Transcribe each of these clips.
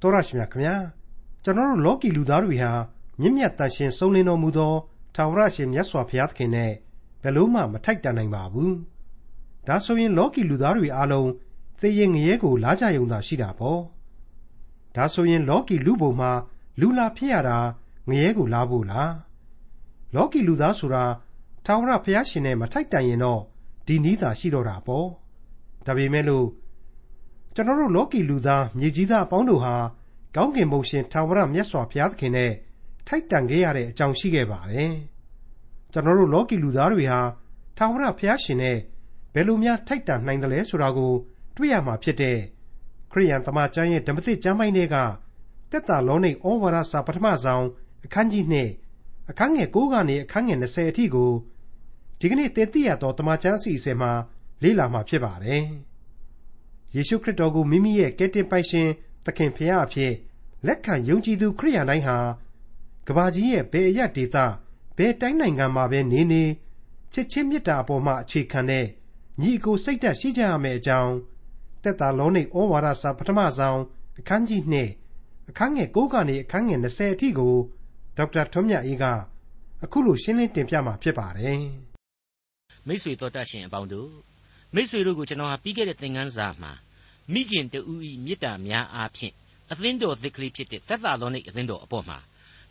တော်ရရှိမြခင်ဗျာကျွန်တော်တို့လောကီလူသားတွေဟာမြင့်မြတ်တန်ရှင်ဆုံးလင်းတော်မူသောထာဝရရှင်မြတ်စွာဘုရားသခင်နဲ့ဘယ်လို့မှမထိုက်တန်နိုင်ပါဘူးဒါဆိုရင်လောကီလူသားတွေအားလုံးသေရင်ငရဲကိုလာကြယုံသာရှိတာပေါ့ဒါဆိုရင်လောကီလူပုံမှာလူလာဖြစ်ရတာငရဲကိုလာဖို့လားလောကီလူသားဆိုတာထာဝရဘုရားရှင်နဲ့မထိုက်တန်ရင်တော့ဒီနည်းသာရှိတော့တာပေါ့ဒါပေမဲ့လို့ ကျွန်တော်တို့လောကီလူသားမြေကြီးသားအပေါင်းတို့ဟာကောင်းကင်ဘုံရှင်ထာဝရမြတ်စွာဘုရားသခင်နဲ့ထိုက်တန်ခဲ့ရတဲ့အကြောင်းရှိခဲ့ပါတယ်ကျွန်တော်တို့လောကီလူသားတွေဟာထာဝရဘုရားရှင်နဲ့ဘယ်လိုများထိုက်တန်နိုင်တယ်လဲဆိုတာကိုတွေ့ရမှာဖြစ်တဲ့ခရိယန်တမန်ကျမ်းရဲ့ဓမ္မသစ်ကျမ်းပိုင်းတွေကတက်တာလောနိဩဝါဒစာပထမဆုံးအခန်းကြီး2အခန်းငယ်9ကနေအခန်းငယ်20အထိကိုဒီကနေ့သင်သိရသောတမန်ကျမ်းအစီအစဉ်မှာလေ့လာမှာဖြစ်ပါတယ်။ ယေရှုခရစ်တော်ကိုမိမိရဲ့ကယ်တင်ပိုင်ရှင်သခင်ဖရာအဖြစ်လက်ခံယုံကြည်သူခရိယန်တိုင်းဟာကဘာကြီးရဲ့ဘယ်အရဒေသဘယ်တိုင်းနိုင်ငံမှာပဲနေနေချစ်ချင်းမေတ္တာအပေါ်မှာအခြေခံတဲ့ညီအကိုစိတ်ဓာတ်ရှိကြရမယ်အကြောင်းတက်တာလုံးနေဩဝါဒစာပထမဆုံးအခန်းကြီး2အခန်းငယ်9ကနေအခန်းငယ်20အထိကိုဒေါက်တာထွန်းမြတ်အေးကအခုလိုရှင်းလင်းတင်ပြมาဖြစ်ပါတယ်မိတ်ဆွေတော်တတ်ရှင်အပေါင်းတို့ မိတ်ဆွေတို့ကိုကျွန်တော်ဟာပြီးခဲ့တဲ့သင်ခန်းစာမှာမိခင်တူဤမေတ္တာများအားဖြင့်အသင်းတော်သစ်ကလေးဖြစ်တဲ့သက်သာလောနိအသင်းတော်အပေါ်မှာ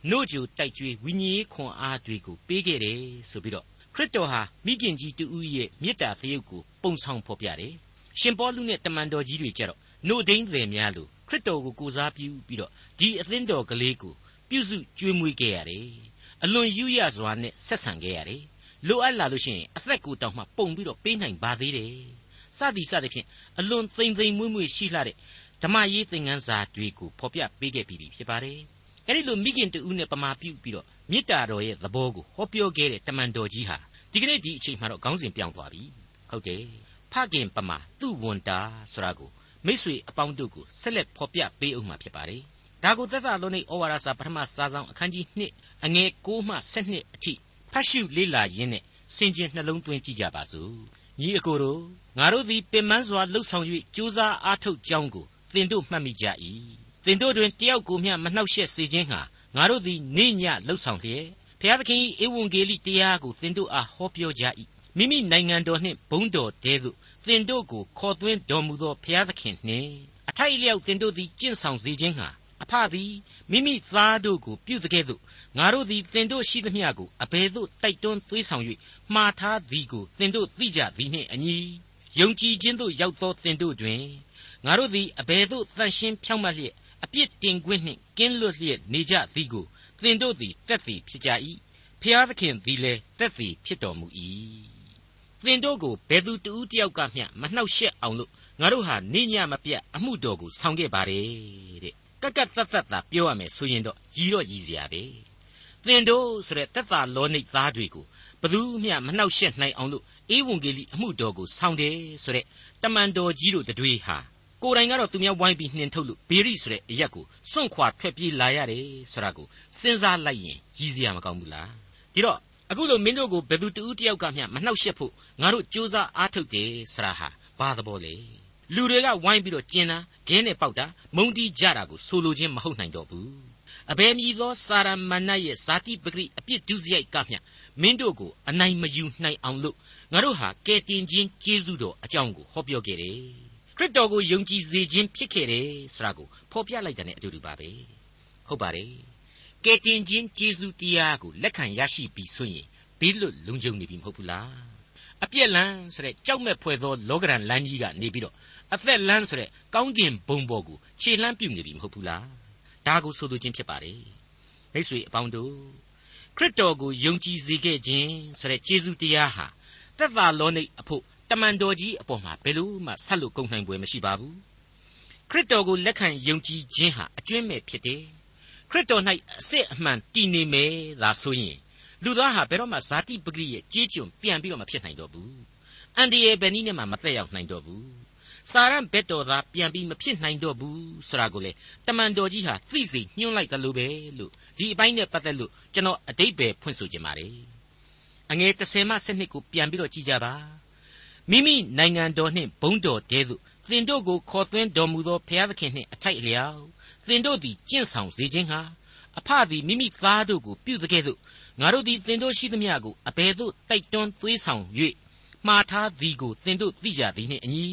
နှုတ်ကြိုတိုက်ကြွေးဝိညာဉ်ရေးခွန်အားတွေကိုပေးခဲ့တယ်ဆိုပြီးတော့ခရစ်တော်ဟာမိခင်ကြီးတူဦးရဲ့မေတ္တာသရုပ်ကိုပုံဆောင်ဖော်ပြတယ်။ရှင်ပေါလုနဲ့တမန်တော်ကြီးတွေကြတော့နှုတ်ဒိန်းတွေများလို့ခရစ်တော်ကိုကိုစားပြုပြီးတော့ဒီအသင်းတော်ကလေးကိုပြုစုကျွေးမွေးခဲ့ရတယ်။အလွန်ယူရစွာနဲ့ဆက်ဆံခဲ့ရတယ်။ လိုအပ်လာလို့ရှိရင်အသက်ကိုတောင်မှပုံပြီးတော့ပေးနိုင်ပါသေးတယ်။စသည်စသည်ဖြင့်အလွန်သိမ်သိမ်မွေ့မွေ့ရှိလှတဲ့ဓမ္မရေးသင်ခန်းစာတွေကိုဖော်ပြပေးခဲ့ပြီးဖြစ်ပါတယ်။အဲ့ဒီလိုမိခင်တူနဲ့ပမာပြုပြီးတော့မေတ္တာတော်ရဲ့သဘောကိုဟောပြောခဲ့တဲ့တမန်တော်ကြီးဟာဒီကနေ့ဒီအချိန်မှာတော့ခေါင်းစဉ်ပြောင်းသွားပြီဟုတ်တယ်ဖခင်ပမာသူ့ဝန်တာဆိုတာကိုမိษွေအပေါင်းတို့ကိုဆက်လက်ဖော်ပြပေးအောင်မှာဖြစ်ပါတယ်ဒါကိုသက်သာလုံးនៃဩဝါဒစာပထမစာဆောင်အခန်းကြီး1အငယ်6မှ7အထိ ဖတ်ရှုလေ့လာရင်းနဲ့စင်ကြင်နှလုံးသွင်းကြည့်ကြပါစို့ညီအကိုတို့ငါတို့သည်ပင်ပန်းစွာလှုပ်ဆောင်၍ကြိုးစားအားထုတ်ကြောင်းကိုသင်တို့မှတ်မိကြ၏သင်တို့တွင်တယောက်ကိုမျှမနှောက်ယှက်စေခြင်းဟာငါတို့သည်နေ့ညလှုပ်ဆောင်လျက်ဖျားသခင်၏ဧဝံဂေလိတရားကိုသင်တို့အားဟောပြောကြ၏မိမိနိုင်ငံတော်နှင့်ဘုန်းတော်တဲသို့သင်တို့ကိုခေါ်သွင်းတော်မူသောဖျားသခင်နှင့်အထိုက်လျောက်သင်တို့သည်ကျင့်ဆောင်စေခြင်းဟာအ ဖသည်မိမိသားတို့ကိုပြုသကဲ့သို့ငါတို့သည်သင်တို့ရှိသမျှကိုအဘယ်သို့တိုက်တွန်းသွေးဆောင်၍မှားထားသည်ကိုသင်တို့သိကြသည်နှင့်အညီယုံကြည်ခြင်းသို့ရောက်သောသင်တို့တွင်ငါတို့သည်အဘယ်သို့တန်ရှင်းဖြောင့်မတ်လျက်အပြစ်တင်ခွင့်နှင့်ကင်းလွတ်လျက်နေကြသည်ကိုသင်တို့သည်တက်သည်ဖြစ်ကြ၏ဖျားသခင်သည်လည်းတက်သည်ဖြစ်တော်မူ၏သင်တို့ကိုဘယ်သူတူတယောက်ကမျှမနှောက်ယှက်အောင်လို့ငါတို့ဟာနေညမပြတ်အမှုတော်ကိုဆောင်ခဲ့ပါတယ်တဲ့ ကက်ကက်သက်သက်သာပြောရမယ်ဆိုရင်တော့ရည်တော့ရည်စရာပဲသင်တို့ဆိုတဲ့သက်သာလောနိသားတွေကိုဘသူမျှမနှောက်ယှက်နိုင်အောင်လို့ဧဝံဂေလိအမှုတော်ကိုဆောင်တယ်ဆိုတဲ့တမန်တော်ကြီးတို့တွေဟာကိုယ်တိုင်ကတော့သူများဝိုင်းပြီးနှင်ထုတ်လို့ဘေရိဆိုတဲ့အရက်ကိုစွန့်ခွာထွက်ပြေးလာရတယ်ဆိုတာကိုစဉ်းစားလိုက်ရင်ရည်စရာမကောင်းဘူးလားဒီတော့အခုလိုမင်းတို့ကိုဘယ်သူတူတယောက်ကမျှမနှောက်ယှက်ဖို့ငါတို့စူးစမ်းအားထုတ်တယ်ဆိုတာဟာဘာသဘောလဲလူတွေကဝိုင်းပြီးတော့ကျင်တာ ဂင်းနဲ့ပေါက်တာမုံတီးကြတာကိုဆိုလိုခြင်းမဟုတ်နိုင်တော့ဘူးအဘယ်မည်သောစာရမဏတ်ရဲ့ဇာတိပဂရိအပြစ်ဒုစရိုက်ကမျှမင်းတို့ကိုအနိုင်မယူနိုင်အောင်လို့ငါတို့ဟာကဲတင်ခြင်းကျေးဇူးတော်အကြောင်းကိုဟောပြောခဲ့တယ်ခရစ်တော်ကိုယုံကြည်စေခြင်းဖြစ်ခဲ့တယ်ဆိုတာကိုဖော်ပြလိုက်တဲ့ ਨੇ အတူတူပါပဲဟုတ်ပါတယ်ကယ်တင်ခြင်းကျေးဇူးတရားကိုလက်ခံရရှိပြီဆိုရင်ဘေးလွတ်လုံခြုံနေပြီမဟုတ်ဘူးလားအပြက်လန်းဆိုတဲ့ကြောက်မဲ့ဖွယ်သောလောကရန်လမ်းကြီးကနေပြီးတော့ အသက်လန်းဆိုတဲ့ကောင်းကင်ဘုံဘော်ကိုခြေလှမ်းပြုတ်နေပြီမဟုတ်ဘူးလားဒါကိုဆိုလိုခြင်းဖြစ်ပါတယ်မိတ်ဆွေအပေါင်းတို့ခရစ်တော်ကိုယုံကြည်စေခဲ့ခြင်းဆိုတဲ့ကျေးဇူးတရားဟာသက်သာလောနိတ်အဖို့တမန်တော်ကြီးအပေါ်မှာဘယ်လို့မှဆက်လို့ကုန်နိုင်ပွဲမရှိပါဘူးခရစ်တော်ကိုလက်ခံယုံကြည်ခြင်းဟာအကျွင့်မဲ့ဖြစ်တယ်ခရစ်တော်၌အစစ်အမှန်တည်နေမယ်သာဆိုရင်လူသားဟာဘယ်တော့မှဇာတိပဂရိရဲ့ကြေးကျွန်ပြန်ပြီးတော့မဖြစ်နိုင်တော့ဘူးအန်ဒီရဲ့ဘယ်နည်းနဲ့မှမသက်ရောက်နိုင်တော့ဘူး စာရန်ဘက်တော်သားပြန်ပြီးမဖြစ်နိုင်တော့ဘူးဆိုတာကိုလေတမန်တော်ကြီးဟာသိစေညွှန်းလိုက်တယ်လို့ပဲလို့ဒီအပိုင်းနဲ့ပတ်သက်လို့ကျွန်တော်အတိတ်ပဲဖွင့်ဆိုခြင်းပါတယ်အငယ်30မှ7ကိုပြန်ပြီးတော့ကြည့်ကြပါမိမိနိုင်ငံတော်နှင့်ဘုန်းတော်တဲသို့သင်တို့ကိုခေါ်သွင်းတော်မူသောဘုရားသခင်နှင့်အထိုက်အလျောက်သင်တို့သည်ကျင့်ဆောင်စေခြင်းဟာအဖသည်မိမိသားတို့ကိုပြုတဲ့ကဲ့သို့ငါတို့သည်သင်တို့ရှိသမျှကိုအဘယ်သို့တိုက်တွန်းသွေးဆောင်၍မှားထားသည်ကိုသင်တို့သိကြသည်နှင့်အညီ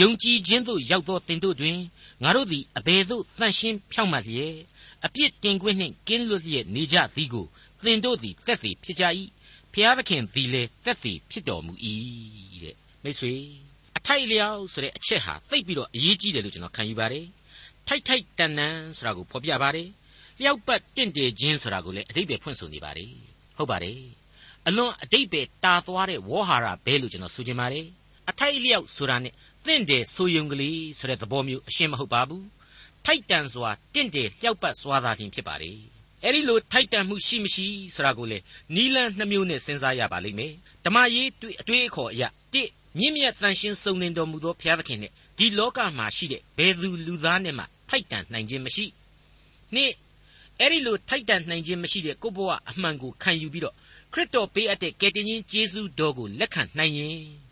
ယုံကြည်ခြင်းသို့ရောက်သောသင်တို့တွင်ငါတို့သည်အဘယ်သို့တန်ရှင်းဖြောင့်မတ်လျက်အပြစ်တင်ခွင့်နှင့်ကင်းလွတ်လျက်နေကြသည်ကိုသင်တို့သည်သက်သေဖြစ်ကြ၏ဖျားသခင်သည်လည်းသက်သေဖြစ်တော်မူ၏တဲ့မိတ်ဆွေအထိုက်လျောက်ဆိုတဲ့အချက်ဟာသိပ်ပြီးတော့အရေးကြီးတယ်လို့ကျွန်တော်ခံယူပါတယ်ထိုက်ထိုက်တန်တန်ဆိုတာကိုဖော်ပြပါတယ်လျှောက်ပတ်တင့်တယ်ခြင်းဆိုတာကိုလည်းအတိတ်ပဲဖွင့်ဆိုနေပါတယ်ဟုတ်ပါတယ်အလွန်အတိတ်ပဲတာသွားတဲ့ဝေါ်ဟာရဘဲလို့ကျွန်တော်ဆိုချင်ပါတယ်အထိုက်လျောက်ဆိုတာနဲ့ တင့်တယ်ဆိုယုံကလေးဆိုတဲ့သဘောမျိုးအရှင်းမဟုတ်ပါဘူးထိုက်တန်စွာတင့်တယ်လျှောက်ပတ်စွာသာလျှင်ဖြစ်ပါတယ်အဲ့ဒီလိုထိုက်တန်မှုရှိမရှိဆိုတာကိုလေနီလန်းနှမျိုးနဲ့စဉ်းစားရပါလိမ့်မယ်ဓမ္မရေးအတွေ့အခေါ်အရာတိမြင့်မြတ်တန်ရှင်းစုံလင်တော်မူသောဘုရားသခင်နဲ့ဒီလောကမှာရှိတဲ့ဘယ်သူလူသားနဲ့မှထိုက်တန်နိုင်ခြင်းမရှိနှစ်အဲ့ဒီလိုထိုက်တန်နိုင်ခြင်းမရှိတဲ့ကိုယ့်ဘဝအမှန်ကိုခံယူပြီးတော့ခရစ်တော်ပေးအပ်တဲ့ကယ်တင်ရှင်ယေရှုတော်ကိုလက်ခံနိုင်ရင်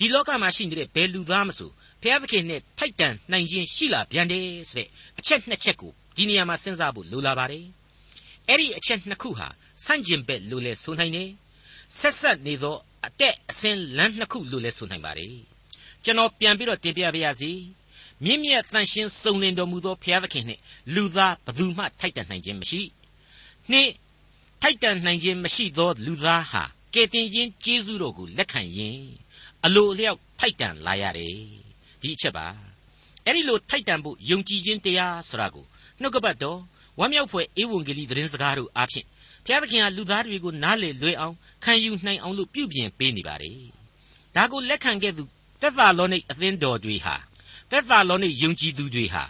ဒီလောကမှာရှိနေတဲ့ဘယ်လူသားမဆိုဘုရားသခင်နဲ့ထိုက်တန်နိုင်ခြင်းရှိလာပြန်တယ်ဆိုတဲ့အချက်နှစ်ချက်ကိုဒီနေရာမှာစဉ်းစားဖို့လိုလာပါတယ်အဲ့ဒီအချက်နှစ်ခုဟာဆန့်ကျင်ဘက်လို့လဲဆိုနိုင်တယ်ဆက်ဆက်နေသောအတက်အစင်းလမ်းနှစ်ခုလို့လဲဆိုနိုင်ပါတယ်ကျွန်တော်ပြန်ပြီးတော့တင်ပြပါရစေမြင့်မြတ်တန်ရှင်းစုံလင်တော်မူသောဘုရားသခင်နှင့်လူသားဘသူမှထိုက်တန်နိုင်ခြင်းမရှိနှင့်ထိုက်တန်နိုင်ခြင်းမရှိသောလူသားဟာကယ်တင်ခြင်းကျေးဇူးတော်ကိုလက်ခံရင် အလိုအလျောက်ထိုက်တန်လာရတယ်ဒီအချက်ပါအဲ့ဒီလိုထိုက်တန်ဖို့ယုံကြည်ခြင်းတရားဆိုတာကိုနှုတ်ကပတ်တော်ဝမ်းမြောက်ဖွယ်ဧဝံဂေလိသတင်းစကားတို့အားဖြင့်ဘုရားသခင်ဟာလူသားတွေကိုနားလေလွယ်အောင်ခံယူနိုင်အောင်လို့ပြုပြင်ပေးနေပါတယ်ဒါကိုလက်ခံခဲ့သူသက်သာလောနိတ်အသင်းတော်တွေဟာသက်သာလောနိတ်ယုံကြည်သူတွေဟာ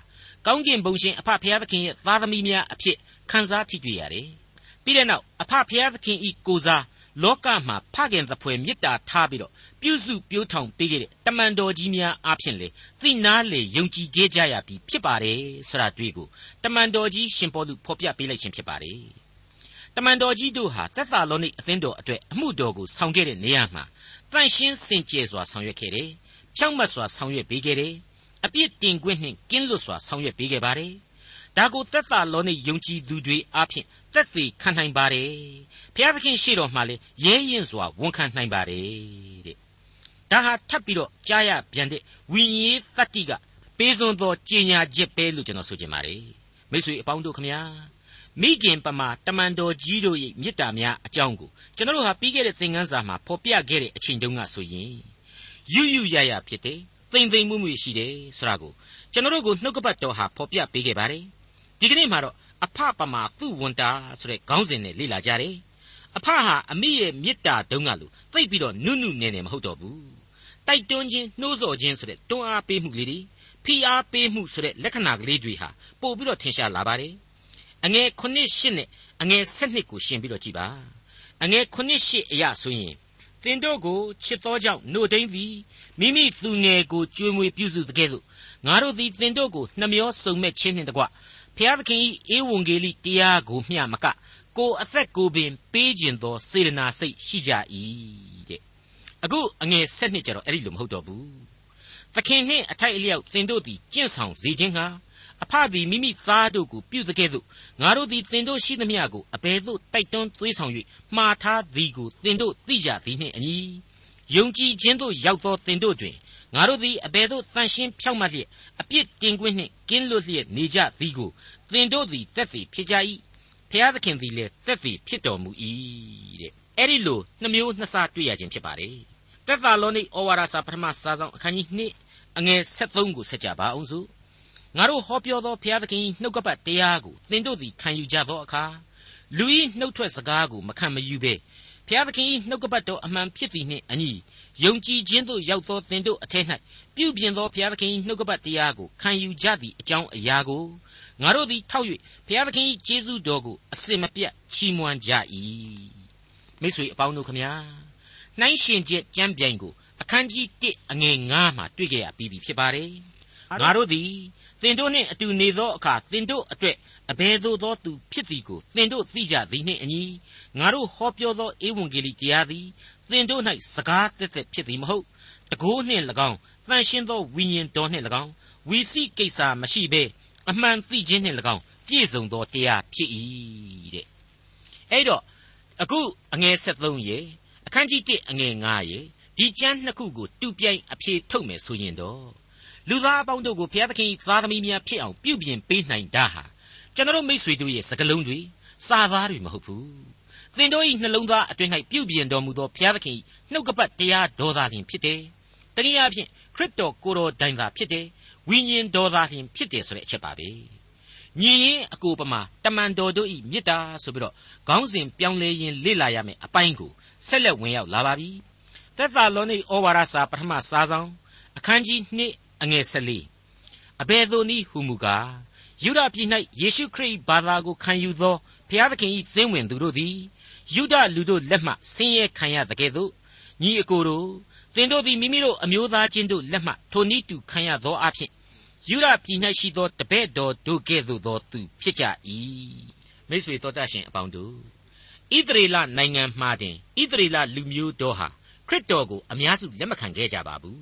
ကောင်းကင်ဘုံရှင်အဖဖျားသခင်ရဲ့သားသမီးများအဖြစ်ခံစားထိတွေ့ရတယ်။ပြီးတဲ့နောက်အဖဖျားသခင်ဤကိုစားလောကမှာဖခင်သဖွယ်မေတ္တာထားပြီးတော့ ပြုစုပြိုးထောင်ပေးခဲ့တဲ့တမန်တော်ကြီးများအဖြစ်လေသိနာလေယုံကြည်ခဲ့ကြရပြီဖြစ်ပါတယ်ဆိုတာတွေ့ကိုတမန်တော်ကြီးရှင်ပေါလုဖော်ပြပေးလိုက်ခြင်းဖြစ်ပါတယ်။တမန်တော်ကြီးတို့ဟာသက်သာလောနိတ်အသင်းတော်အတွက်အမှုတော်ကိုဆောင်ခဲ့တဲ့နေရာမှာတန်ရှင်းစင်ကြယ်စွာဆောင်ရွက်ခဲ့တယ်။ဖြောင့်မတ်စွာဆောင်ရွက်ပေးခဲ့တယ်။အပြစ်တင်ခွင့်နှင့်ကင်းလွတ်စွာဆောင်ရွက်ပေးခဲ့ပါတယ်။ဒါကိုသက်သာလောနိယုံကြည်သူတွေအားဖြင့်သက်သေခံနိုင်ပါတယ်။ဘုရားသခင်ရှေ့တော်မှာလည်းရဲရင်စွာဝန်ခံနိုင်ပါတယ်တဲ့။ ဒါဟာထပ်ပြီးတော့ကြားရပြန်တဲ့ဝိညာဉ်တတ္တိကပေးစွန်သောကြင်ညာချက်ပဲလို့ကျွန်တော်ဆိုချင်ပါတယ်။မိတ်ဆွေအပေါင်းတို့ခမညာမိခင်ပမာတမန်တော်ကြီးတို့ရဲ့မေတ္တာများအကြောင်းကိုကျွန်တော်တို့ဟာပြီးခဲ့တဲ့သင်ခန်းစာမှာဖော်ပြခဲ့တဲ့အချိန်တုန်းကဆိုရင်ယူယူရရဖြစ်တယ်သိမ့်သိမ့်မှုမှုရှိတယ်ဆိုတာကိုကျွန်တော်တို့ကိုနှုတ်ကပတ်တော်ဟာဖော်ပြပေးခဲ့ပါတယ်ဒီကနေ့မှာတော့အဖပမာသူ့ဝန်တာဆိုတဲ့ခေါင်းစဉ်နဲ့လေ့လာကြတယ်အဖဟာအမိရဲ့မေတ္တာတုံးကလို့သိပ်ပြီးတော့နုနုနယ်နယ်မဟုတ်တော့ဘူး တိုက်တွန်းခြင်းနှိုးဆော်ခြင်းဆိုတဲ့တွန်းအားပေးမှုလေးတွေဖိအားပေးမှုဆိုတဲ့လက္ခဏာကလေးတွေဟာပို့ပြီးတော့ထင်ရှားလာပါတယ်အငယ်9 8နဲ့အငယ်7ကိုရှင်းပြီးတော့ကြည်ပါအငယ်9 8အရာဆိုရင်သင်တို့ကိုချစ်သောကြောင့်နှုတ်သိမ့်သည်မိမိသူငယ်ကိုကြွေးမွေးပြုစုတကဲ့သို့ငါတို့သည်သင်တို့ကိုနှမျောစုံမဲ့ခြင်းနှင့်တကွဖျားသခင်၏ဧဝံဂေလိတရားကိုမျှမကကိုအသက်ကိုပင်ပေးခြင်းသောစေတနာစိတ်ရှိကြ၏တဲ့ အခုအငယ်၁၂ကျတော့အဲ့ဒီလိုမဟုတ်တော့ဘူးသခင်နှင့်အထိုက်အလျောက်သင်တို့သည်ကျင့်ဆောင်စေခြင်းဟာအဖသည်မိမိသားတို့ကိုပြုတကဲ့သို့ငါတို့သည်သင်တို့ရှိသမျှကိုအဘယ်သို့တိုက်တွန်းသွေးဆောင်၍မှားထားသည်ကိုသင်တို့သိကြသည်နှင့်အညီယုံကြည်ခြင်းသို့ရောက်သောသင်တို့တွင်ငါတို့သည်အဘယ်သို့တန်ရှင်းဖြောင့်မတ်လျက်အပြစ်တင်ခွင့်နှင့်ကင်းလွတ်လျက်နေကြသည်ကိုသင်တို့သည်တက်သည်ဖြစ်ကြ၏ဖျားသခင်သည်လည်းတက်သည်ဖြစ်တော်မူ၏တဲ့အဲ့ဒီလိုနှမျိုးနှစ်စားတွေ့ရခြင်းဖြစ်ပါတယ် တက်သာလောနိဩဝါဒစာပထမစာဆောင်အခန်းကြီး2အငယ်73ကိုဆက်ကြပါအောင်စို့ငါတို့ဟောပြောသောဘုရားသခင်နှုတ်ကပတ်တရားကိုသင်တို့သည်ခံယူကြသောအခါလူ၏နှုတ်ထွက်စကားကိုမခံမယူဘဲဘုရားသခင်၏နှုတ်ကပတ်တော်အမှန်ဖြစ်သည်နှင့်အညီယုံကြည်ခြင်းသို့ရောက်သောသင်တို့အထက်၌ပြုပြင်သောဘုရားသခင်၏နှုတ်ကပတ်တရားကိုခံယူကြသည့်အကြောင်းအရာကိုငါတို့သည်ထောက်၍ဘုရားသခင်၏ကျေးဇူးတော်ကိုအစင်မပြတ်ချီးမွမ်းကြ၏မိတ်ဆွေအပေါင်းတို့ခမညာ နှိုင်းရှင်ချက်ကြမ်းပြိုင်ကိုအခန်းကြီး1အငယ်9မှာတွေ့ကြရပြီးပြီဖြစ်ပါတယ်ငါတို့သည်သင်တို့နှင့်အတူနေသောအခါသင်တို့အတွက်အဘယ်သို့သောသူဖြစ်သည်ကိုသင်တို့သိကြသည်နှင့်အညီငါတို့ဟောပြောသောဧဝံဂေလိတရားသည်သင်တို့၌စကားသက်သက်ဖြစ်သည်မဟုတ်တကိုးနှင့်၎င်းတန်ရှင်းသောဝိညာဉ်တော်နှင့်၎င်းဝီစီကိစ္စမရှိဘဲအမှန်သိခြင်းနှင့်၎င်းပြည့်စုံသောတရားဖြစ်၏တဲ့အဲ့တော့အခုအငယ်73ရေ အခန်းကြီး1အငယ်9ရေဒီကျမ်းနှစ်ခုကိုတူပြိုင်အဖြေထုတ်မယ်ဆိုရင်တော့လူသားအပေါင်းတို့ကိုဘုရားသခင်သားသမီးများဖြစ်အောင်ပြုပြင်ပေးနိုင်တာဟာကျွန်တော်မိษွေတို့ရဲ့စကလုံးတွေစာသားတွေမဟုတ်ဘူးသင်တို့၏နှလုံးသားအတွင်း၌ပြုပြင်တော်မူသောဘုရားသခင်နှုတ်ကပတ်တရားဒေါ်သာလျင်ဖြစ်တယ်တနည်းအားဖြင့်ခရစ်တော်ကိုယ်တော်တိုင်သာဖြစ်တယ်ဝိညာဉ်တော်သာလျင်ဖြစ်တယ်ဆိုတဲ့အချက်ပါပဲညီရင်အကိုပမာတမန်တော်တို့ဤမေတ္တာဆိုပြီးတော့ခေါင်းစဉ်ပြောင်းလဲရင်လေ့လာရမယ်အပိုင်းကို ဆက်လက်ဝင်ရောက်လာပါပြီသက်သာလောနိဩဝါဒစာပထမစာဆောင်အခန်းကြီး2အငယ်14အဘယ်သို့နည်းဟူမူကားယူဒပြည်၌ယေရှုခရစ်ဘာသာကိုခံယူသောဘုရားသခင်၏သင်းဝင်သူတို့သည်ယူဒလူတို့လက်မှဆင်းရဲခံရတဲ့ကဲ့သို့ညီအကိုတို့သင်တို့သည်မိမိတို့အမျိုးသားချင်းတို့လက်မှထိုနည်းတူခံရသောအဖြစ်ယူဒပြည်၌ရှိသောတပည့်တော်တို့ကဲ့သို့သောသူဖြစ်ကြ၏မိတ်ဆွေတော်တတ်ရှင်အပေါင်းတို့ ဣသရေလနိုင်ငံမှာတင်ဣသရေလလူမျိုးတော်ဟာခရစ်တော်ကိုအများစုလက်မခံခဲ့ကြပါဘူး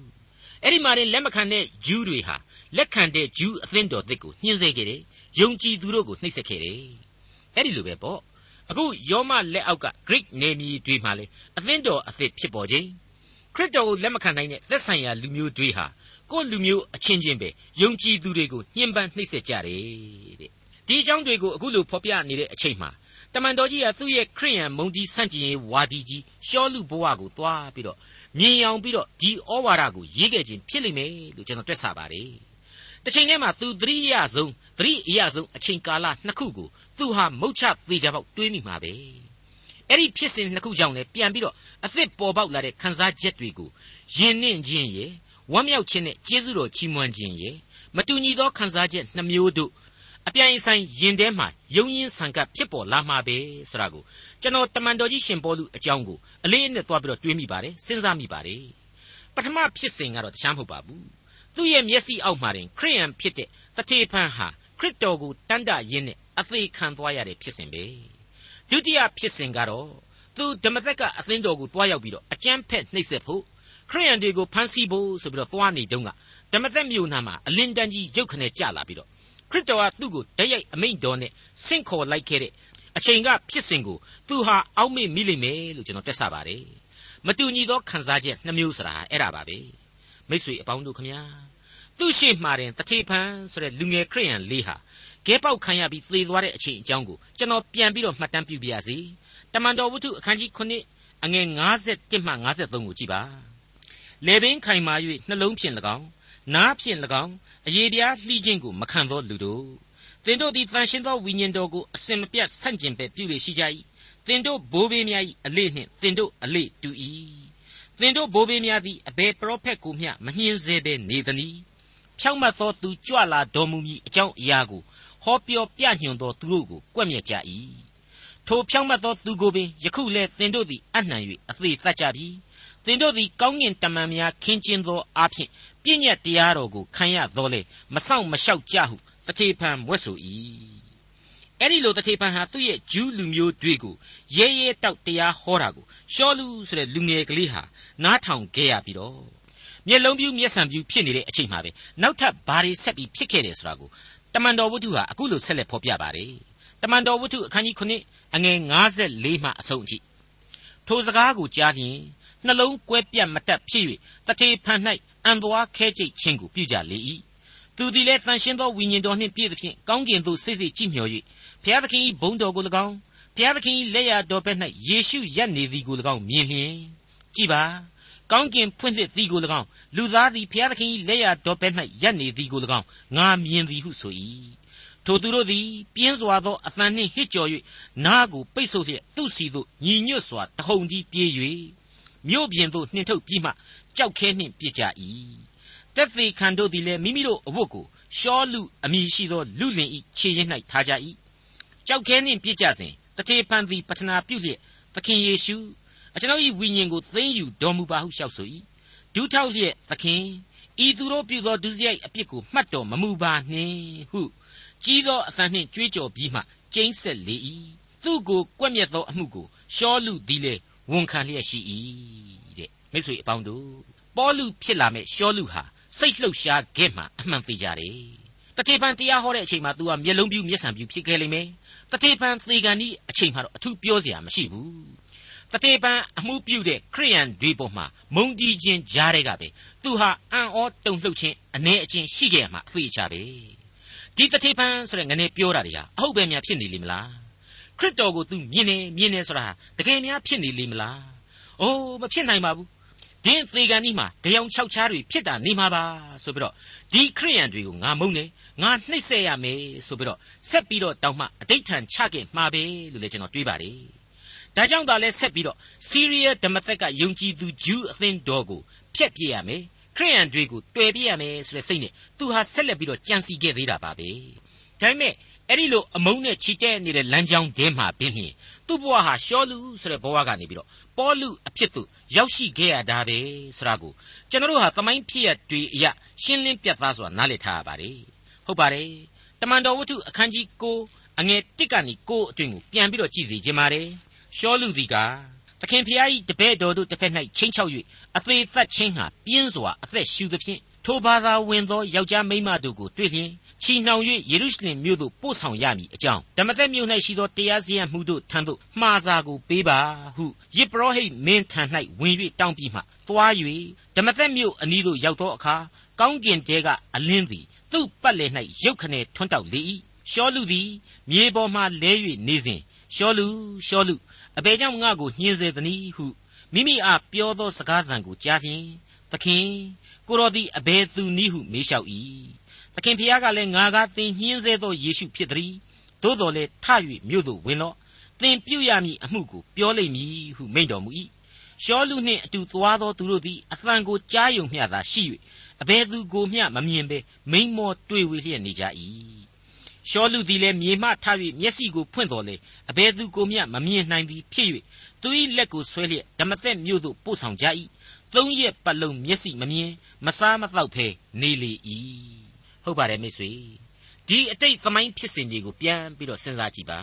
အဲ့ဒီမှာတင်လက်မခံတဲ့ဂျူးတွေဟာလက်ခံတဲ့ဂျူးအသင်းတော်သစ်ကိုညှင်းဆဲခဲ့တယ်ယုံကြည်သူတို့ကိုနှိပ်စက်ခဲ့တယ်အဲ့ဒီလိုပဲပေါ့အခုယောမလက်အောက်က Greek နေမီတွေမှာလေအသင်းတော်အသစ်ဖြစ်ပေါ်ခြင်းခရစ်တော်ကိုလက်မခံနိုင်တဲ့သက်ဆိုင်ရာလူမျိုးတွေဟာကိုယ်လူမျိုးအချင်းချင်းပဲယုံကြည်သူတွေကိုညှဉ်းပန်းနှိပ်စက်ကြတယ်တဲ့ဒီအကြောင်းတွေကိုအခုလိုဖော်ပြနေတဲ့အချိန်မှာ တမန်တော်ကြီးကသူ့ရဲ့ခရိယန်မုန်တီဆန့်ကျင်ရေးဝါဒီကြီးရှောလူဘဝကိုသွားပြီးတော့မြင်အောင်ပြီးတော့ဒီဩဝါဒကိုရေးခဲ့ခြင်းဖြစ်လိမ့်မယ်လို့ကျွန်တော်တွက်ဆပါတယ်တစ်ချိန်တည်းမှာသူသတိရဆုံးသတိအရဆုံးအချိန်ကာလနှစ်ခုကိုသူဟာမုတ်ချသေးကြပေါက်တွေးမိမှာပဲအဲ့ဒီဖြစ်စဉ်နှစ်ခုကြောင့်လည်းပြန်ပြီးတော့အသစ်ပေါ်ပေါက်လာတဲ့ခံစားချက်တွေကိုယဉ်နှင့်ခြင်းရဲ့ဝမ်းမြောက်ခြင်းနဲ့ကျေးဇူးတော်ချီးမွမ်းခြင်းရဲ့မတူညီသောခံစားချက်နှမျိုးတို့ အပြိုင်ဆိုင်ယင်ထဲမှာယုံရင်းဆန်ကပ်ဖြစ်ပေါ်လာမှာပဲဆိုတာကိုကျွန်တော်တမန်တော်ကြီးရှင်ပေါလုအကြောင်းကိုအလေးအနက်သွားပြီးတော့တွေးမိပါတယ်စဉ်းစားမိပါတယ်ပထမဖြစ်စဉ်ကတော့တခြားမဟုတ်ပါဘူးသူ့ရဲ့မျက်စိအောက်မှာတင်ခရိယန်ဖြစ်တဲ့တထေဖန်ဟာခရစ်တော်ကိုတန်တရင်းနဲ့အသေးခံသွားရတဲ့ဖြစ်စဉ်ပဲဒုတိယဖြစ်စဉ်ကတော့သူဓမ္မသက်ကအသင်းတော်ကိုတွားရောက်ပြီးတော့အကျမ်းဖက်နှိပ်စက်ဖို့ခရိယန်တွေကိုဖမ်းဆီးဖို့ဆိုပြီးတော့သွားနေတုန်းကဓမ္မသက်မြို့နာမှာအလင်းတန်းကြီးရုတ်ခနဲ့ကြလာပြီးတော့ ခရစ်တော်ကသူ့ကိုတရိုက်အမိန့်တော်နဲ့ဆင့်ခေါ်လိုက်ခဲ့တဲ့အချိန်ကဖြစ်စဉ်ကိုသူဟာအောက်မေ့မိလိမ့်မယ်လို့ကျွန်တော်တက်ဆပါတယ်မတူညီသောခံစားချက်နှမျိုးဆိုတာအဲ့ဒါပါပဲမိတ်ဆွေအပေါင်းတို့ခမညာသူ့ရှိမှတင်တထေဖန်ဆိုတဲ့လူငယ်ခရိယန်လေးဟာဂဲပေါက်ခံရပြီးသေသွားတဲ့အချိန်အကြောင်းကိုကျွန်တော်ပြန်ပြီးတော့မှတ်တမ်းပြုပြရစီတမန်တော်ဝတ္ထုအခန်းကြီး9အငယ်51မှ53ကိုကြည့်ပါလေပင်ခိုင်မာ၍နှလုံးဖြင့်၎င်းနားဖြင့်၎င်း အယေပြားလှီးခြင်းကိုမခံသောလူတို့သင်တို့သည်တန်ရှင်းသောဝိညာဉ်တော်ကိုအစင်မပြတ်ဆန့်ကျင်ပဲပြုလေရှိကြ၏သင်တို့ဘိုးဘေးများ၏အလေးနှင့်သင်တို့အလေးတူ၏သင်တို့ဘိုးဘေးများသည်အဘယ်ပရောဖက်ကိုမျှမနှင်းစေဘဲနေသနည်းဖြောင့်မတ်သောသူကြွလာတော်မူမည်အကြောင်းအရာကိုဟောပြောပြညွှန်သောသူတို့ကိုကွက်မြက်ကြ၏ထိုဖြောင့်မတ်သောသူကိုပင်ယခုလဲသင်တို့သည်အနှံ၍အသေးသတ်ကြပြီသင်တို့သည်ကောင်းကင်တမန်များခင်းကျင်းသောအဖြစ်ပြည့်ညက်တရားတော်ကိုခံရတော်လေမဆောင်မလျှောက်ကြဟုတထေဖန်မွတ်ဆို၏အဲ့ဒီလိုတထေဖန်ဟာသူ့ရဲ့ဂျူးလူမျိုးတွေကိုရဲရဲတောက်တရားဟောတာကိုရှောလူဆိုတဲ့လူငယ်ကလေးဟာနားထောင်ခဲ့ရပြီးတော့မျက်လုံးပြူးမျက်စံပြူးဖြစ်နေတဲ့အချိန်မှာပဲနောက်ထပ်ဘာတွေဆက်ပြီးဖြစ်ခဲ့တယ်ဆိုတာကိုတမန်တော်ဝတ္ထုဟာအခုလိုဆက်လက်ဖော်ပြပါတယ်တမန်တော်ဝတ္ထုအခန်းကြီး9အငယ်54မှအဆုံးအထိထိုစကားကိုကြားလျင်နှလုံးကွဲပြတ်မတတ်ဖြစ်၍တထေဖန်၌ အံသွားခဲကြိတ်ခြင်းကိုပြုကြလေ၏သူသည်လည်းတန်ရှင်းသောဝိညာဉ်တော်နှင့်ပြည့်သဖြင့်ကောင်းကင်သို့စိတ်စိတ်ကြည့်မျှော်၍ဘုရားသခင်၏ဘုန်းတော်ကို၎င်းဘုရားသခင်၏လက်ရတော်ဘက်၌ယေရှုရပ်နေသည်ကို၎င်းမြင်လျင်ကြည်ပါကောင်းကင်ဖွင့်လှစ်သည်ကို၎င်းလူသားသည်ဘုရားသခင်၏လက်ရတော်ဘက်၌ရပ်နေသည်ကို၎င်းငါမြင်သည်ဟုဆို၏ထိုသူတို့သည်ပြင်းစွာသောအသံနှင့်ဟစ်ကြော်၍နားကိုပိတ်ဆို့လျက်သူ့စီသို့ညီညွတ်စွာတဟုန်ကြီးပြေး၍မြို့ပြင်သို့နှင်ထုတ်ပြီးမှ ကြောက်ခဲနှင့်ပြစ်ကြ၏တက်သေးခံတို့သည်လည်းမိမိတို့အဝတ်ကိုရှောလူအမိရှိသောလူလင်ဤခြေရင်း၌ထားကြ၏ကြောက်ခဲနှင့်ပြစ်ကြစဉ်တထေဖန်သည်ပတနာပြုလျက်သခင်ယေရှုအကျွန်ုပ်၏ဝိညာဉ်ကိုသိမ်းယူတော်မူပါဟုလျှောက်ဆို၏ဒူးထောက်လျက်သခင်ဤသူတို့ပြုသောဒုစရိုက်အပြစ်ကိုမှတ်တော်မမူပါနှင့်ဟုကြီးသောအသံနှင့်ကြွေးကြော်ပြီးမှကျိန်းဆက်လေ၏သူ့ကိုကွက်မြက်သောအမှုကိုရှောလူသည်လေဝန်ခံလျက်ရှိ၏တဲ့မိတ်ဆွေအပေါင်းတို့ ပေါလုဖြစ်လာမဲ့ရှောလူဟာစိတ်လှုပ်ရှားခဲ့မှအမှန်သိကြတယ်တထေဖန်တရားဟောတဲ့အချိန်မှာ तू ကမျက်လုံးပြူးမျက်စံပြူးဖြစ်ခဲ့လိမ့်မယ်တထေဖန်သေကန်ဒီအချိန်မှာတော့အထူးပြောစရာမရှိဘူးတထေပန်အမှုပြုတဲ့ခရိယန်တွေပေါ်မှာမုံကြီးခြင်းကြားတဲ့ကပဲသူဟာအံ့ဩတုန်လှုပ်ခြင်းအနေအချင်းရှိခဲ့မှာအဖေချပဲဒီတထေပန်ဆိုတဲ့ငနေပြောတာတွေဟာအဟုတ်ပဲများဖြစ်နေလိမ့်မလားခရစ်တော်ကို तू မြင်နေမြင်နေဆိုတာဟာတကယ်များဖြစ်နေလိမ့်မလားအိုးမဖြစ်နိုင်ပါဘူး ဒင်းသေကန်ဒီမှာကြောင်ချောက်ချားတွေဖြစ်တာနေမှာပါဆိုပြီးတော့ဒီခရိယန်တွေကိုငါမုန်းတယ်ငါနှိပ်စက်ရမယ်ဆိုပြီးတော့ဆက်ပြီးတော့တောင်းမှအတိတ်ထန်ချခဲ့မှာပဲလို့လည်းကျွန်တော်တွေးပါတယ်ဒါကြောင့်သာလဲဆက်ပြီးတော့စီးရီးယားဓမ္မသက်ကယုံကြည်သူဂျူးအသင်းတော်ကိုဖျက်ပြစ်ရမယ်ခရိယန်တွေကိုတွေ့ပြရမယ်ဆိုတဲ့စိတ်နဲ့သူဟာဆက်လက်ပြီးတော့ကြံစီခဲ့သေးတာပါပဲဒါပေမဲ့အဲ့ဒီလိုအမုန်းနဲ့ချီတဲ့နေတဲ့လမ်းကြောင်းတဲမှာပင်လျင်သူ့ဘဝဟာရှောလူဆိုတဲ့ဘဝကနေပြီးတော့ ပေါလုအဖြစ်သို့ရောက်ရှိခဲ့ရတာပဲဆိုတာကိုကျွန်တော်တို့ဟာသမိုင်းဖြစ်ရတွေအရာရှင်းလင်းပြတ်သားစွာနားလည်ထားရပါတယ်ဟုတ်ပါတယ်တမန်တော်ဝတ္ထုအခန်းကြီး9အငယ်1ကနေ9အတွင်ကိုပြန်ပြီးတော့ကြည့်စီခြင်းပါတယ်ရှောလူသည်ကသခင်ဖျား၏တပည့်တော်တို့တစ်ဖက်၌ချင်းချောက်၍အသေးသက်ချင်းဟာပြင်းစွာအသက်ရှူသဖြင့် ထိုဘာသာဝင်သောယောက်ျားမိန်းမတို့ကိုတွေ့လျင်ချီနှောင်၍ယေရုရှလင်မြို့သို့ပို့ဆောင်ရမည်အကြောင်းဓမ္မသက်မြို့၌ရှိသောတရားစရမှုတို့ထံသို့မှားစာကိုပေးပါဟုယေပရောဟိတ်မင်းထံ၌ဝင်၍တောင်းပြီးမှသွား၍ဓမ္မသက်မြို့အနီးသို့ရောက်သောအခါကောင်းကင်တဲကအလင်းသည်သူ့ပတ်လည်၌ရုတ်ခနဲထွန်းတောက်လေ၏ရှောလူသည်မြေပေါ်မှလဲ၍နေစဉ်ရှောလူရှောလူအဘယ်ကြောင့်ငါ့ကိုညှင်းစေသနည်းဟုမိမိအားပြောသောစကားသံကိုကြားလျင်သခင် ကိုတော်သည်အဘယ်သူနည်းဟုမေးလျှောက်၏သခင်ဖျားကလည်းငါကသင်ညှင်းစေသောယေရှုဖြစ်သည်သို့တော်လည်းထ၍မြို့သို့ဝင်လော့သင်ပြုရမည်အမှုကိုပြောလိမ့်မည်ဟုမိန့်တော်မူ၏ရှောလူနှင့်အတူသွားသောသူတို့သည်အသံကိုကြားယုံမျှသာရှိ၍အဘယ်သူကိုမျှမမြင်ဘဲမိန်မောတွေ့ဝေလျက်နေကြ၏ရှောလူသည်လည်းမြေမှထ၍မျက်စိကိုဖွင့်တော်လေအဘယ်သူကိုမျှမမြင်နိုင်သည်ဖြစ်၍သူ၏လက်ကိုဆွဲလျက်ဓမ္မသက်မြို့သို့ပို့ဆောင်ကြ၏ သုံးရက်ပတ်လုံးမျက်စိမမြင်မစားမတော့ဖဲနေလေ၏ဟုတ်ပါတယ်မိတ်ဆွေဒီအတိတ်သမိုင်းဖြစ်စဉ်တွေကိုပြန်ပြီးတော့စဉ်းစားကြည့်ပါ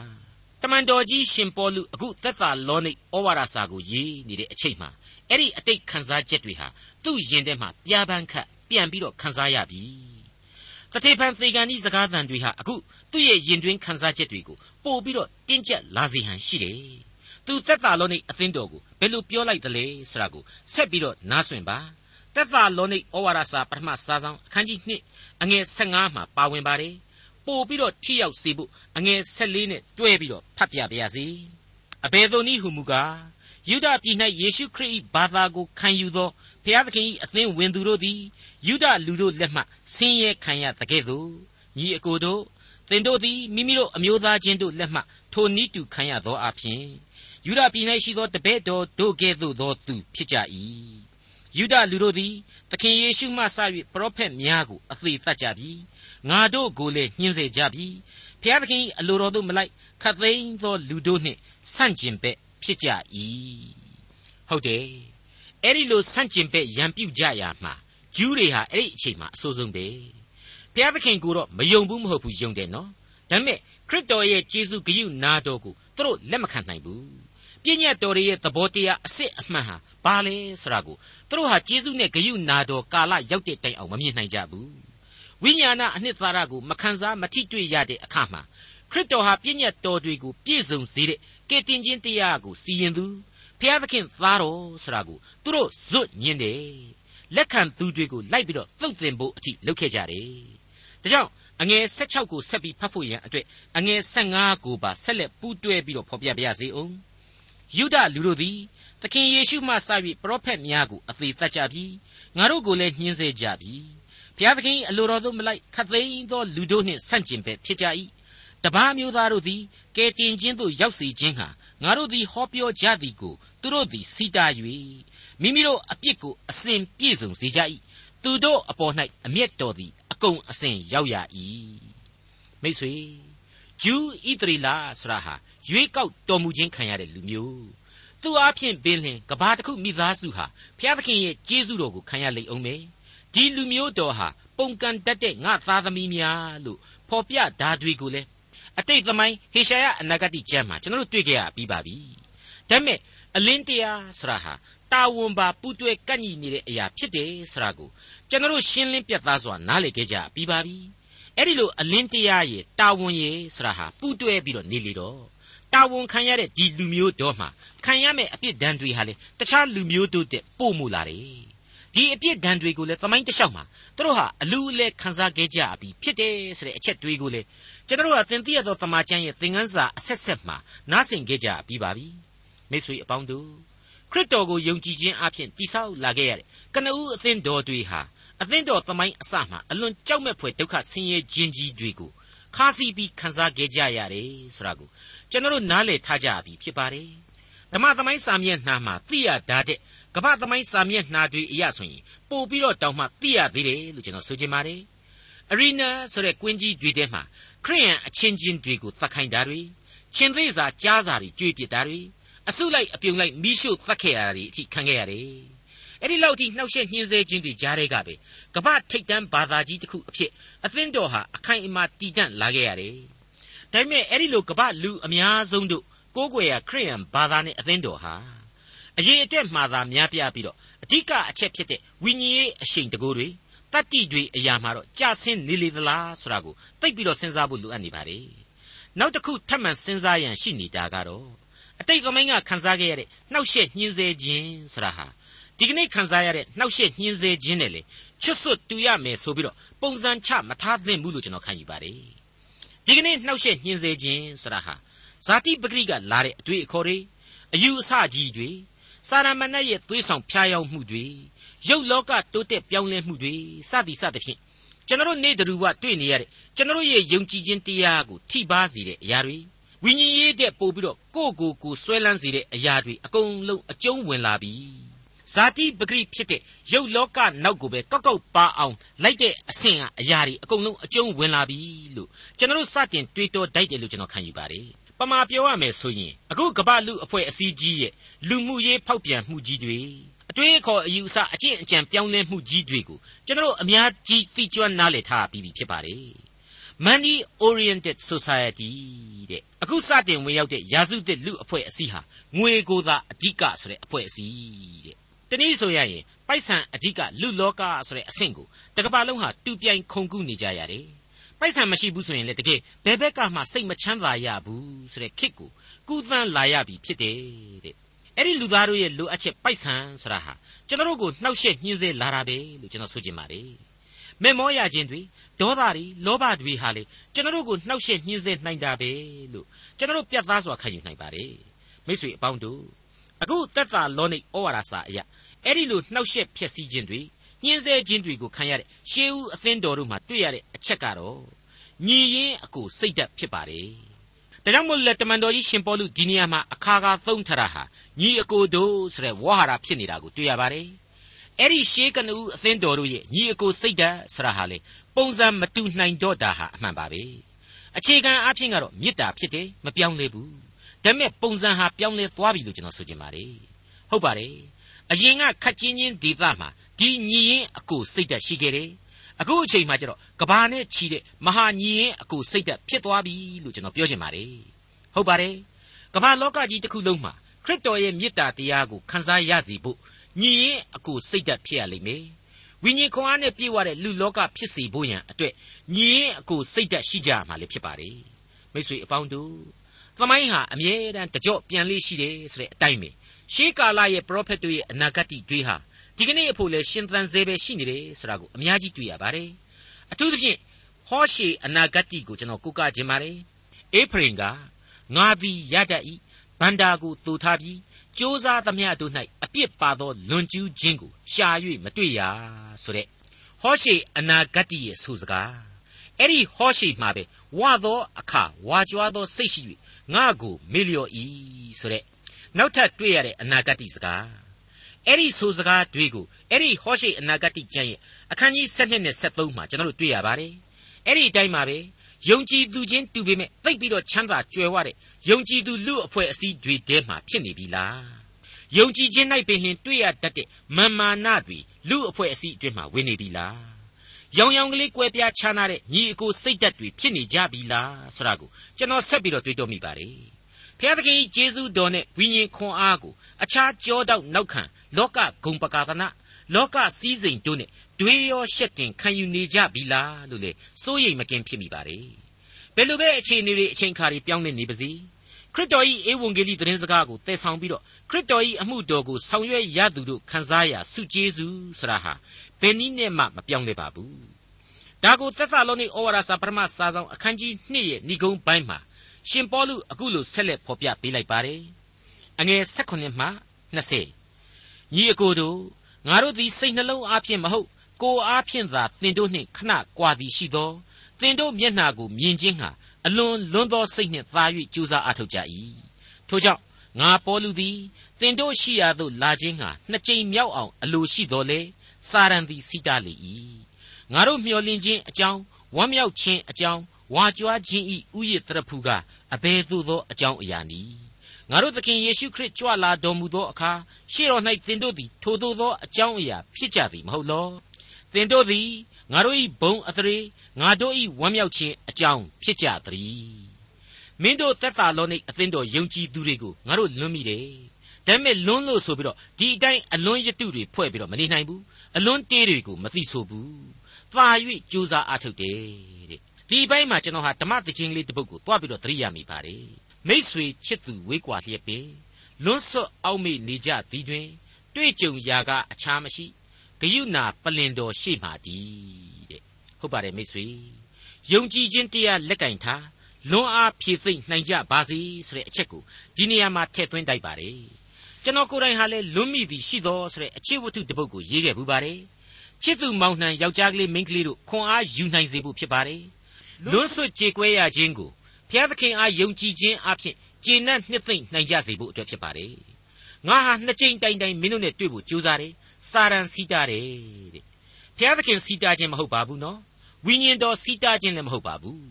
တမန်တော်ကြီးရှင်ပေါလုအခုသက်သာလောနိဩဝါဒစာကိုရေးနေတဲ့အချိန်မှာအဲ့ဒီအတိတ်ခန်းစားချက်တွေဟာသူ့ရင်ထဲမှာပြားပန်းခတ်ပြန်ပြီးတော့ခန်းစားရပြီတထေဖန်သေကန်ဤစကားသံတွေဟာအခုသူ့ရဲ့ရင်တွင်းခန်းစားချက်တွေကိုပို့ပြီးတော့တင်းကျပ်လာစေဟန်ရှိတယ် သူသက်သာလောနိအသင်းတော်ကိုဘယ်လိုပြောလိုက်သလဲဆိုတာကိုဆက်ပြီးတော့နားဆွင့်ပါသက်သာလောနိဩဝါဒစာပထမစာဆောင်အခန်းကြီး2အငယ်15မှာပါဝင်ပါတယ်ပို့ပြီးတော့ထိရောက်စေဖို့အငယ်14နဲ့တွဲပြီးတော့ဖတ်ပြပါရစေအဘယ်သို့နည်းဟုမူကားယူဒပြည်၌ယေရှုခရစ်၏ဘာသာကိုခံယူသောဖျားသခင်၏အသင်းဝင်သူတို့သည်ယူဒလူတို့လက်မှဆင်းရဲခံရတကဲ့သို့ညီအကိုတို့သင်တို့သည်မိမိတို့အမျိုးသားချင်းတို့လက်မှထိုနည်းတူခံရသောအဖြစ် ယူဒပြည်၌ရှိသောတပည့်တော်တို့ကဲ့သို့သောသူဖြစ်ကြ၏ယူဒလူတို့သည်သခင်ယေရှုမှစ၍ပရောဖက်များကိုအသေးသတ်ကြပြီငါတို့ကိုလည်းညှင်းစေကြပြီဖျားသခင်အလိုတော်တို့မလိုက်ခတ်သိမ်းသောလူတို့နှင့်ဆန့်ကျင်ဘက်ဖြစ်ကြ၏ဟုတ်တယ်အဲ့ဒီလိုဆန့်ကျင်ဘက်ရန်ပြုတ်ကြရမှာဂျူးတွေဟာအဲ့ဒီအချိန်မှာအဆိုးဆုံးပဲဘုရားသခင်ကိုတော့မယုံဘူးမဟုတ်ဘူးယုံတယ်နော်ဒါပေမဲ့ခရစ်တော်ရဲ့ကျေးဇူးဂရုနာတော်ကိုသူတို့လက်မခံနိုင်ဘူး ပြည့်ညတ်တော်ရဲ့သဘောတရားအစစ်အမှန်ဟာဘာလဲဆိုတာကိုသူတို့ဟာကျေးဇူးနဲ့ဂရုနာတော်ကာလရောက်တဲ့တိုင်အောင်မမြင်နိုင်ကြဘူးဝိညာဏအနှစ်သာရကိုမခံစားမထိတွေ့ရတဲ့အခါမှာခရစ်တော်ဟာပြည့်ညတ်တော်တွေကိုပြည့်စုံစေတဲ့ကယ်တင်ခြင်းတရားကိုစီရင်သူဖျားသခင်သားတော်ဆိုတာကိုသူတို့ဇွတ်ညင်းတယ်လက်ခံသူတွေကိုလိုက်ပြီးတော့သုတ်သင်ဖို့အထိလုပ်ခဲ့ကြတယ်ဒါကြောင့်အငယ်16ကိုဆက်ပြီးဖတ်ဖို့ရန်အတွက်အငယ်15ကိုပါဆက်လက်ပူးတွဲပြီးတော့ဖော်ပြပါရစေအောင် ယုဒလူတို့သည်သခင်ယေရှုမှစ၍ပရောဖက်များကိုအသေးသတ်ကြပြီငါတို့ကိုလည်းညှင်းဆဲကြပြီဘုရားသခင်အလိုတော်သို့မလိုက်ခတ်သိမ်းသောလူတို့နှင့်ဆန့်ကျင်ဘက်ဖြစ်ကြ၏တပားမျိုးသားတို့သည်ကဲတင်ခြင်းသို့ရောက်စေခြင်းဟာငါတို့သည်ဟောပြောကြသည်ကိုသူတို့သည်စီတာ၍မိမိတို့အပြစ်ကိုအစဉ်ပြည့်စုံစေကြ၏သူတို့အပေါ်၌အမျက်တော်သည်အကုန်အစင်ရောက်ရ၏မိတ်ဆွေဂျူးဣသရေလဆိုတာဟာ ရွေးကောက်တော်မူခြင်းခံရတဲ့လူမျိုးသူအားဖြင့်ပင်လင်ကဘာတစ်ခုမိသားစုဟာဘုရားသခင်ရဲ့ကျေးဇူးတော်ကိုခံရလိမ့်အောင်မယ်ဒီလူမျိုးတော်ဟာပုံကန်တတ်တဲ့ငါသားသမီးများလို့ဖော်ပြဓာတွေကိုလည်းအတိတ်သမိုင်းဟေရှာယအနာဂတိကျမ်းမှာကျွန်တော်တို့တွေ့ကြရပြီးပါပြီဒါပေမဲ့အလင်းတရားဆိုတာဟာတာဝန်ပါပူးတွဲကန့်ညီနေတဲ့အရာဖြစ်တယ်ဆိုတာကိုကျွန်တော်တို့ရှင်းလင်းပြသစွာနားလည်ခဲ့ကြပြီးပါပြီအဲ့ဒီလိုအလင်းတရားရဲ့တာဝန်ရဲ့ဆိုတာဟာပူးတွဲပြီးတော့နေလေတော့ တာဝန်ခံရတဲ့ဒီလူမျိုးတော်မှာခံရမယ့်အပြစ်ဒဏ်တွေဟာလေတခြားလူမျိုးတို့တဲ့ပို့မှုလာတယ်ဒီအပြစ်ဒဏ်တွေကိုလည်းသမိုင်းတလျှောက်မှာသူတို့ဟာအလူအလဲခံစားခဲ့ကြပြီးဖြစ်တယ်ဆိုတဲ့အချက်တွေကိုလေကျွန်တော်တို့ဟာသင်သိရသောတမန်ကျမ်းရဲ့သင်ခန်းစာအဆက်ဆက်မှာနားဆင်ခဲ့ကြပြီးပါပြီမိတ်ဆွေအပေါင်းတို့ခရစ်တော်ကိုယုံကြည်ခြင်းအပြင်တိဆောက်လာခဲ့ရတဲ့ကနဦးအသင်းတော်တွေဟာအသင်းတော်သမိုင်းအစမှာအလွန်ကြောက်မဲ့ဖွယ်ဒုက္ခဆင်းရဲခြင်းကြီးတွေကိုခါးစီးပြီးခံစားခဲ့ကြရတယ်ဆိုတာကို ကျွန်တော်တို့နားလည်ထားကြပြီဖြစ်ပါတယ်ဓမ္မသမိုင်းစာမျက်နှာမှာသိရတာတဲ့ကမ္ဘာသမိုင်းစာမျက်နှာတွေအရဆိုရင်ပို့ပြီးတော့တောင်းမှသိရသေးတယ်လို့ကျွန်တော်ဆိုချင်ပါတယ်အရီနာဆိုတဲ့ကွင်းကြီးတွေထဲမှာခရိယန်အချင်းချင်းတွေကိုသတ်ခိုင်းတာတွေရှင်သေးစာကြားစာတွေကြွေးပစ်တာတွေအစုလိုက်အပြုံလိုက်မိရှုသတ်ခဲ့ရတာတွေအထိခံခဲ့ရတယ်အဲ့ဒီလောက်ထိနှောက်ယှက်ညှင်းဆဲခြင်းတွေကြားတဲ့ကပဲကမ္ဘာထိတ်တန်းဘာသာကြီးတစ်ခုအဖြစ်အသင်းတော်ဟာအခိုင်အမာတည်တံ့လာခဲ့ရတယ် ဒါပေမဲ့အဲ့ဒီလိုကမ္ဘာလူအများဆုံးတို့ကိုးကွယ်ရာခရိယန်ဘာသာနဲ့အသင်းတော်ဟာအရေးအတွက်မှာသာများပြားပြီးတော့အဓိကအချက်ဖြစ်တဲ့ဝိညာဉ်ရေးအရှိန်တကိုးတွေတတ္တိတွေအရာမှာတော့ကြာဆင်းနေလေသလားဆိုတာကိုသိပြီးတော့စဉ်းစားဖို့လိုအပ်နေပါတယ်နောက်တစ်ခုထပ်မံစဉ်းစားရန်ရှိနေတာကတော့အတိတ်သမိုင်းကခန်းစားခဲ့ရတဲ့နှောက်ယှက်ညှင်းဆဲခြင်းဆိုတာဟာဒီကနေ့ခန်းစားရတဲ့နှောက်ယှက်ညှင်းဆဲခြင်းနဲ့လေချွတ်ဆွတ်တူရမယ်ဆိုပြီးတော့ပုံစံချမထားသင့်ဘူးလို့ကျွန်တော်ခံယူပါတယ် ဒီကနေ့နှောက်ယှက်ညှင်းဆဲခြင်းဆိုတာဟာဇာတိပဂရိကလာတဲ့အတွေ့အခေါ်တွေအယူအဆကြီးတွေစာရမဏေရဲ့သွေးဆောင်ဖျားယောင်းမှုတွေရုပ်လောကတိုးတက်ပြောင်းလဲမှုတွေစသည်စသဖြင့်ကျွန်တော်နေ့တူဝတွေ့နေရတဲ့ကျွန်တော်ရဲ့ယုံကြည်ခြင်းတရားကိုထိပါစေတဲ့အရာတွေဝိညာဉ်ရေးတဲ့ပို့ပြီးတော့ကိုယ့်ကိုယ်ကိုဆွဲလန်းစေတဲ့အရာတွေအကုန်လုံးအကျုံးဝင်လာပြီ ဇာတိပဂရိဖြစ်တဲ့ရုပ်လောကနောက်ကိုပဲကောက်ကောက်ပါအောင်လိုက်တဲ့အဆင့်ကအရာတွေအကုန်လုံးအကျုံးဝင်လာပြီလို့ကျွန်တော်စတင်တွေးတောတိုက်တယ်လို့ကျွန်တော်ခံယူပါတယ်ပမာပြောရမယ်ဆိုရင်အခုကမ္ဘာလူအဖွဲ့အစည်းကြီးရဲ့လူမှုရေးဖောက်ပြန်မှုကြီးတွေအတွေးအခေါ်အယူအဆအကျင့်အကြံပြောင်းလဲမှုကြီးတွေကိုကျွန်တော်အများကြီးသိကျွမ်းနားလည်ထားပြီးပြီဖြစ်ပါတယ် money oriented society တဲ့အခုစတင်ဝင်ရောက်တဲ့ရာစုသစ်လူအဖွဲ့အစည်းဟာငွေကိုသာအဓိကဆိုတဲ့အဖွဲ့အစည်းတဲ့ တနည်းဆိုရရင်ပိုက်ဆံအဓိကလူလောကဆိုတဲ့အဆင့်ကိုတကမ္ဘာလုံးဟာတူပြိုင်ခုန်ကူးနေကြရတယ်ပိုက်ဆံမရှိဘူးဆိုရင်လည်းတကယ်ဘယ်ဘက်ကမှစိတ်မချမ်းသာရဘူးဆိုတဲ့ခစ်ကိုကူးသန်းလာရပြီဖြစ်တယ်တဲ့အဲ့ဒီလူသားတို့ရဲ့လိုအပ်ချက်ပိုက်ဆံဆိုတာဟာကျွန်တော်တို့ကိုနှောက်ယှက်ညှင်းဆဲလာတာပဲလို့ကျွန်တော်ဆိုချင်ပါတယ်မေမောရခြင်းတွေဒေါသတွေလောဘတွေဟာလေကျွန်တော်တို့ကိုနှောက်ယှက်ညှင်းဆဲနိုင်တာပဲလို့ကျွန်တော်တို့ပြတ်သားစွာခံယူနိုင်ပါတယ်မိတ်ဆွေအပေါင်းတို့အခုသက်သာလောနိဩဝါဒစာအရာ အဲ့ဒီလိုနှောက်ယှက်ဖြစ်စည်းခြင်းတွေညှင်းဆဲခြင်းတွေကိုခံရတဲ့ရှေးဦးအသင်းတော်တို့မှာတွေ့ရတဲ့အချက်ကတော့ညီရင်အကိုစိတ်ဓာတ်ဖြစ်ပါတယ်ဒါကြောင့်မို့လက်တမန်တော်ကြီးရှင်ပေါလုဒီနေရာမှာအခါခါသုံးထတာဟာညီအကိုတို့ဆိုတဲ့ဝါဟာရဖြစ်နေတာကိုတွေ့ရပါတယ်အဲ့ဒီရှေးကနဦးအသင်းတော်တို့ရဲ့ညီအကိုစိတ်ဓာတ်ဆရာဟာလေပုံစံမတူနိုင်တော့တာဟာအမှန်ပါပဲအခြေခံအဖြစ်ကတော့မေတ္တာဖြစ်တယ်မပြောင်းလဲဘူးဒါပေမဲ့ပုံစံဟာပြောင်းလဲသွားပြီလို့ကျွန်တော်ဆိုချင်ပါတယ်ဟုတ်ပါတယ် အရင်ကခက်ချင်းချင်းဒေသမှာဒီညီရင်အကိုစိတ်ဓာတ်ရှိခဲ့တယ်အခုအချိန်မှကျတော့ကဘာနဲ့ချီတဲ့မဟာညီရင်အကိုစိတ်ဓာတ်ဖြစ်သွားပြီလို့ကျွန်တော်ပြောချင်ပါတယ်ဟုတ်ပါတယ်ကဘာလောကကြီးတစ်ခုလုံးမှာခရစ်တော်ရဲ့မေတ္တာတရားကိုခံစားရစီဖို့ညီရင်အကိုစိတ်ဓာတ်ဖြစ်ရလိမ့်မယ်ဝိညာဉ်ခွန်အားနဲ့ပြည့်ဝတဲ့လူလောကဖြစ်စေဖို့ရန်အတွက်ညီရင်အကိုစိတ်ဓာတ်ရှိကြမှာလေဖြစ်ပါတယ်မိတ်ဆွေအပေါင်းတို့သမိုင်းဟာအမြဲတမ်းတကြော့ပြန်လေးရှိတယ်ဆိုတဲ့အတိုင်းပဲ ရှေးကာလရဲ့ပရောဖက်တို့ရဲ့အနာဂတ်တွေဟာဒီကနေ့အဖို့လဲရှင်သန်စေပဲရှိနေတယ်ဆိုတာကိုအများကြီးတွေ့ရပါတယ်အထူးသဖြင့်ဟောရှေအနာဂတ်ကိုကျွန်တော်ကိုးကားခြင်းပါတယ်အေဖရင်ကငါသည်ရတတ်၏ဗန္တာကိုသိုထားပြီးကြိုးစားသမျှတို့၌အပြစ်ပါသောလွန်ကျူးခြင်းကိုရှာ၍မတွေ့ရဆိုတဲ့ဟောရှေအနာဂတ်ရဲ့ဆိုစကားအဲ့ဒီဟောရှေမှာပဲဝါသောအခါဝါကြွားသောစိတ်ရှိ၍ငါကိုမေလျော်၏ဆိုတဲ့ နောက်ထပ်တွေ့ရတဲ့အနာဂတ်စကားအဲ့ဒီဆိုစကားတွေကိုအဲ့ဒီဟောရှိအနာဂတ်ကျမ်းရဲ့အခန်းကြီး7နဲ့73မှာကျွန်တော်တို့တွေ့ရပါတယ်အဲ့ဒီအတိုင်းပါပဲယုံကြည်သူချင်းတူပေမဲ့သိပ်ပြီးတော့ချမ်းသာကြွယ်ဝတဲ့ယုံကြည်သူလူအဖွဲ့အစည်းတွေထဲမှာဖြစ်နေပြီလားယုံကြည်ခြင်း၌ပင်လျှင်တွေ့ရတတ်တဲ့မာမာနတွေလူအဖွဲ့အစည်းအတွင်းမှာဝင်နေပြီလားရောင်ရောင်ကလေးကွဲပြားခြားနာတဲ့ညီအကိုစိတ်ဓာတ်တွေဖြစ်နေကြပြီလားဆိုတာကိုကျွန်တော်ဆက်ပြီးတော့တွေးတောမိပါတယ် ဖျားသခင်ကြီးဂျေဇုတော်နဲ့ဝိညာဉ်ခွန်အားကိုအခြားကြောတောက်နောက်ခံလောကဂုံပကာသနာလောကစည်းစိမ်တို့နဲ့တွေးရောရှက်တင်ခံယူနေကြပြီလားလို့လေစိုးရိမ်မကင်းဖြစ်မိပါတယ်ဘယ်လိုပဲအခြေအနေတွေအချိန်ခါတွေပြောင်းလဲနေပါစေခရစ်တော်၏ဧဝံဂေလိသတင်းစကားကိုသယ်ဆောင်ပြီးတော့ခရစ်တော်၏အမှုတော်ကိုဆောင်ရွက်ရသူတို့ခံစားရဆုကျေးဇူးဆိုတာဟာဘယ်နည်းနဲ့မှမပြောင်းလဲပါဘူးဒါကိုသက်သလောနိဩဝါဒစာပထမစာဆောင်အခန်းကြီး2ရဲ့ဏိဂုံးပိုင်းမှာ ရှင်ပေါလုအခုလိုဆက်လက်ဖော်ပြပေးလိုက်ပါတယ်အငယ်16မှ20ညီအကိုတို့ငါတို့သည်စိတ်နှလုံးအားဖြင့်မဟုတ်ကိုယ်အားဖြင့်သာသင်တို့နှင့်ခဏကွာသည်ရှိသောသင်တို့မျက်နှာကိုမြင်ခြင်းဟာအလွန်လွန်းသောစိတ်နှင့်သာ၍ကြိုးစားအားထုတ်ကြ၏ထို့ကြောင့်ငါပေါ်လူသည်သင်တို့ရှိရာသို့လာခြင်းဟာနှစ်ကြိမ်မြောက်အောင်အလိုရှိတော်လေစာရန်သည်စိတလေ၏ငါတို့မျှော်လင့်ခြင်းအကြောင်းဝမ်းမြောက်ခြင်းအကြောင်းဝါကြွားခြင်းဤဥယျတရဖူက အဘယ်သို့သောအကြောင်းအရာနည်းငါတို့သခင်ယေရှုခရစ်ကြွလာတော်မူသောအခါရှေ့တော်၌သင်တို့သည်ထိုသို့သောအကြောင်းအရာဖြစ်ကြသည်မဟုတ်လောသင်တို့သည်ငါတို့၏ဘုံအသရေငါတို့၏ဝမ်းမြောက်ခြင်းအကြောင်းဖြစ်ကြသည်မင်းတို့သက်သာလောနိအသင်းတော်ယုံကြည်သူတွေကိုငါတို့လွန်းမိတယ်ဒါပေမဲ့လွန်းလို့ဆိုပြီးတော့ဒီအတိုင်းအလွန်းရတုတွေဖွဲ့ပြီးတော့မနေနိုင်ဘူးအလွန်းတေးတွေကိုမသိဆိုဘူးသာ၍ကြိုးစားအားထုတ်တယ်တဲ့ ဒီဘက်မှာကျွန်တော်ဟာဓမ္မသချင်းလေးတစ်ပုဒ်ကိုတွားပြီးတော့သတိရမိပါတယ်မိษွေချစ်သူဝေးကွာလျက်ပင်လွန်းဆွတ်အောက်မေ့နေကြသည်တွင် တွေ့ကြုံရာကအခြားမရှိဂယုဏပလင်တော်ရှေ့မှတည်းတဲ့ဟုတ်ပါတယ်မိษွေယုံကြည်ခြင်းတရားလက်ကင်ထားလွန်အားဖြည့်သိမ့်နိုင်ကြပါစေဆိုတဲ့အချက်ကိုဒီနေရာမှာထည့်သွင်းတိုက်ပါတယ်ကျွန်တော်ကိုယ်တိုင်ဟာလည်းလွန်မိသည်ရှိတော်ဆိုတဲ့အချစ်ဝတ္ထုတစ်ပုဒ်ကိုရေးခဲ့ပူပါတယ်ချစ်သူမောင်နှံယောက်ျားကလေးမိန်းကလေးတို့ခွန်အားယူနိုင်စေဖို့ဖြစ်ပါတယ် လွန်းဆွတ်ကြေကွဲရခြင်းကိုဘုရားသခင်အားယုံကြည်ခြင်းအဖြစ်ကျေနပ်နှစ်သိမ့်နိုင်ကြစေဖို့အတွက်ဖြစ်ပါတယ်ငါဟာနှစ်ကြိမ်တိုင်တိုင်မင်းတို့နဲ့တွေ့ဖို့ကြိုးစားတယ်စာရန်စီးတားတယ်တဲ့ဘုရားသခင်စီးတားခြင်းမဟုတ်ပါဘူးနော်ဝိညာဉ်တော်စီးတားခြင်းလည်းမဟုတ်ပါဘူး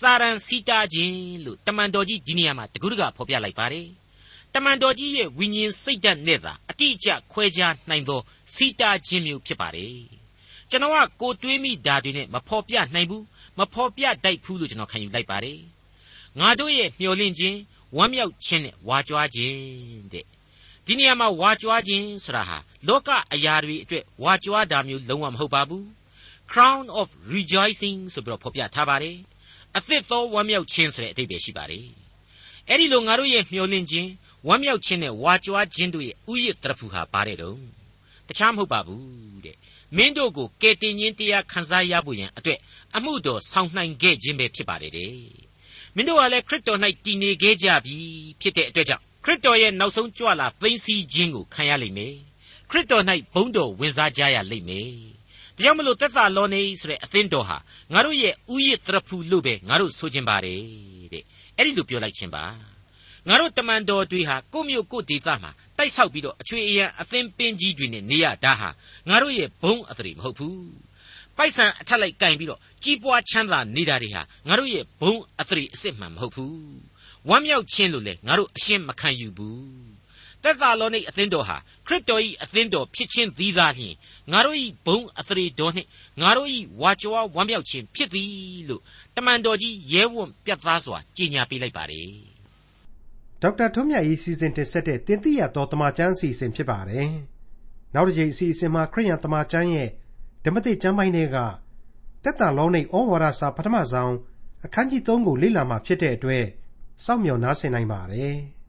စာရန်စီးတားခြင်းလို့တမန်တော်ကြီးဒီနေရာမှာတကူးတကဖော်ပြလိုက်ပါတယ်တမန်တော်ကြီးရဲ့ဝိညာဉ်စိတ်ဓာတ်နဲ့သာအတိအကျခွဲခြားနိုင်သောစီးတားခြင်းမျိုးဖြစ်ပါတယ်ကျွန်တော်ကကိုတွေးမိဓာတွေနဲ့မဖော်ပြနိုင်ဘူး မဖော်ပြတတ်ဘူးလို့ကျွန်တော်ခံယူလိုက်ပါတယ်ငါတို့ရဲ့မျှော်လင့်ခြင်းဝမ်းမြောက်ခြင်းနဲ့ဝါကြွားခြင်းတဲ့ဒီနေရာမှာဝါကြွားခြင်းဆိုတာဟာလောကအရာတွေအတွက်ဝါကြွားတာမျိုးလုံးဝမဟုတ်ပါဘူး crown of rejoicing ဆိုပြီးတော့ဖော်ပြထားပါတယ်အသစ်သောဝမ်းမြောက်ခြင်းဆိုတဲ့အဓိပ္ပာယ်ရှိပါတယ်အဲ့ဒီလိုငါတို့ရဲ့မျှော်လင့်ခြင်းဝမ်းမြောက်ခြင်းနဲ့ဝါကြွားခြင်းတို့ရဲ့ဥယျာဉ်တရဖူဟာပါတယ်တော့တခြားမဟုတ်ပါဘူးတဲ့မင်းတို့ကိုကယ်တင်ခြင်းတရားခံစားရဖို့ရန်အတွက် အမှုတော်ဆောင်နိုင်ခဲ့ခြင်းပဲဖြစ်ပါတယ်တဲ့မင်းတို့ကလည်းခရစ်တော်၌တည်နေခဲ့ကြပြီဖြစ်တဲ့အတွက်ကြောင့်ခရစ်တော်ရဲ့နောက်ဆုံးကြွလာသိသိခြင်းကိုခံရလိမ့်မယ်ခရစ်တော်၌ဘုန်းတော်ဝင်စားကြရလိမ့်မယ်ဒါကြောင့်မလို့သက်သာလောနေဆိုတဲ့အသင်းတော်ဟာငါတို့ရဲ့ဥယျတရဖူလို့ပဲငါတို့ဆိုခြင်းပါတယ်တဲ့အဲ့ဒီလိုပြောလိုက်ခြင်းပါငါတို့တမန်တော်တွေဟာကိုမျိုးကိုဒေသမှာတိုက်ဆောက်ပြီးတော့အချွေအရန်အသင်းပင်းကြီးတွေနဲ့နေရတာဟာငါတို့ရဲ့ဘုံအသရေမဟုတ်ဘူး ပိုက်ဆံအထက်လိုက်ကင်ပြီးတော့ကြီးပွားချမ်းသာနေတာတွေဟာငါတို့ရဲ့ဘုံအသရေအစ်စ်မှန်မဟုတ်ဘူးဝမ်းမြောက်ခြင်းလို့လေငါတို့အရှင်းမခံယူဘူးသက်သာလောနိအသင်းတော်ဟာခရစ်တော်၏အသင်းတော်ဖြစ်ခြင်းသီးသားလျှင်ငါတို့၏ဘုံအသရေတော်နှင့်ငါတို့၏ဝါကြွားဝမ်းမြောက်ခြင်းဖြစ်သည်လို့တမန်တော်ကြီးရဲဝံ့ပြတ်သားစွာကြေညာပေးလိုက်ပါတယ်ဒေါက်တာထွန်းမြတ်၏စီစဉ်တင်ဆက်တဲ့တင်ပြရတော်တမချန်းစီစဉ်ဖြစ်ပါတယ်နောက်တစ်ချိန်အစီအစဉ်မှာခရိယံတမချန်းရဲ့ ဓမ္မတိကျမ်းပိုင်းတွေကတက်တာလောနိဩဝါဒစာပထမဆုံးအခန်းကြီး3ကိုလေ့လာမှဖြစ်တဲ့အတွက်စောင့်မျှော်နားဆင်နိုင်ပါတယ်။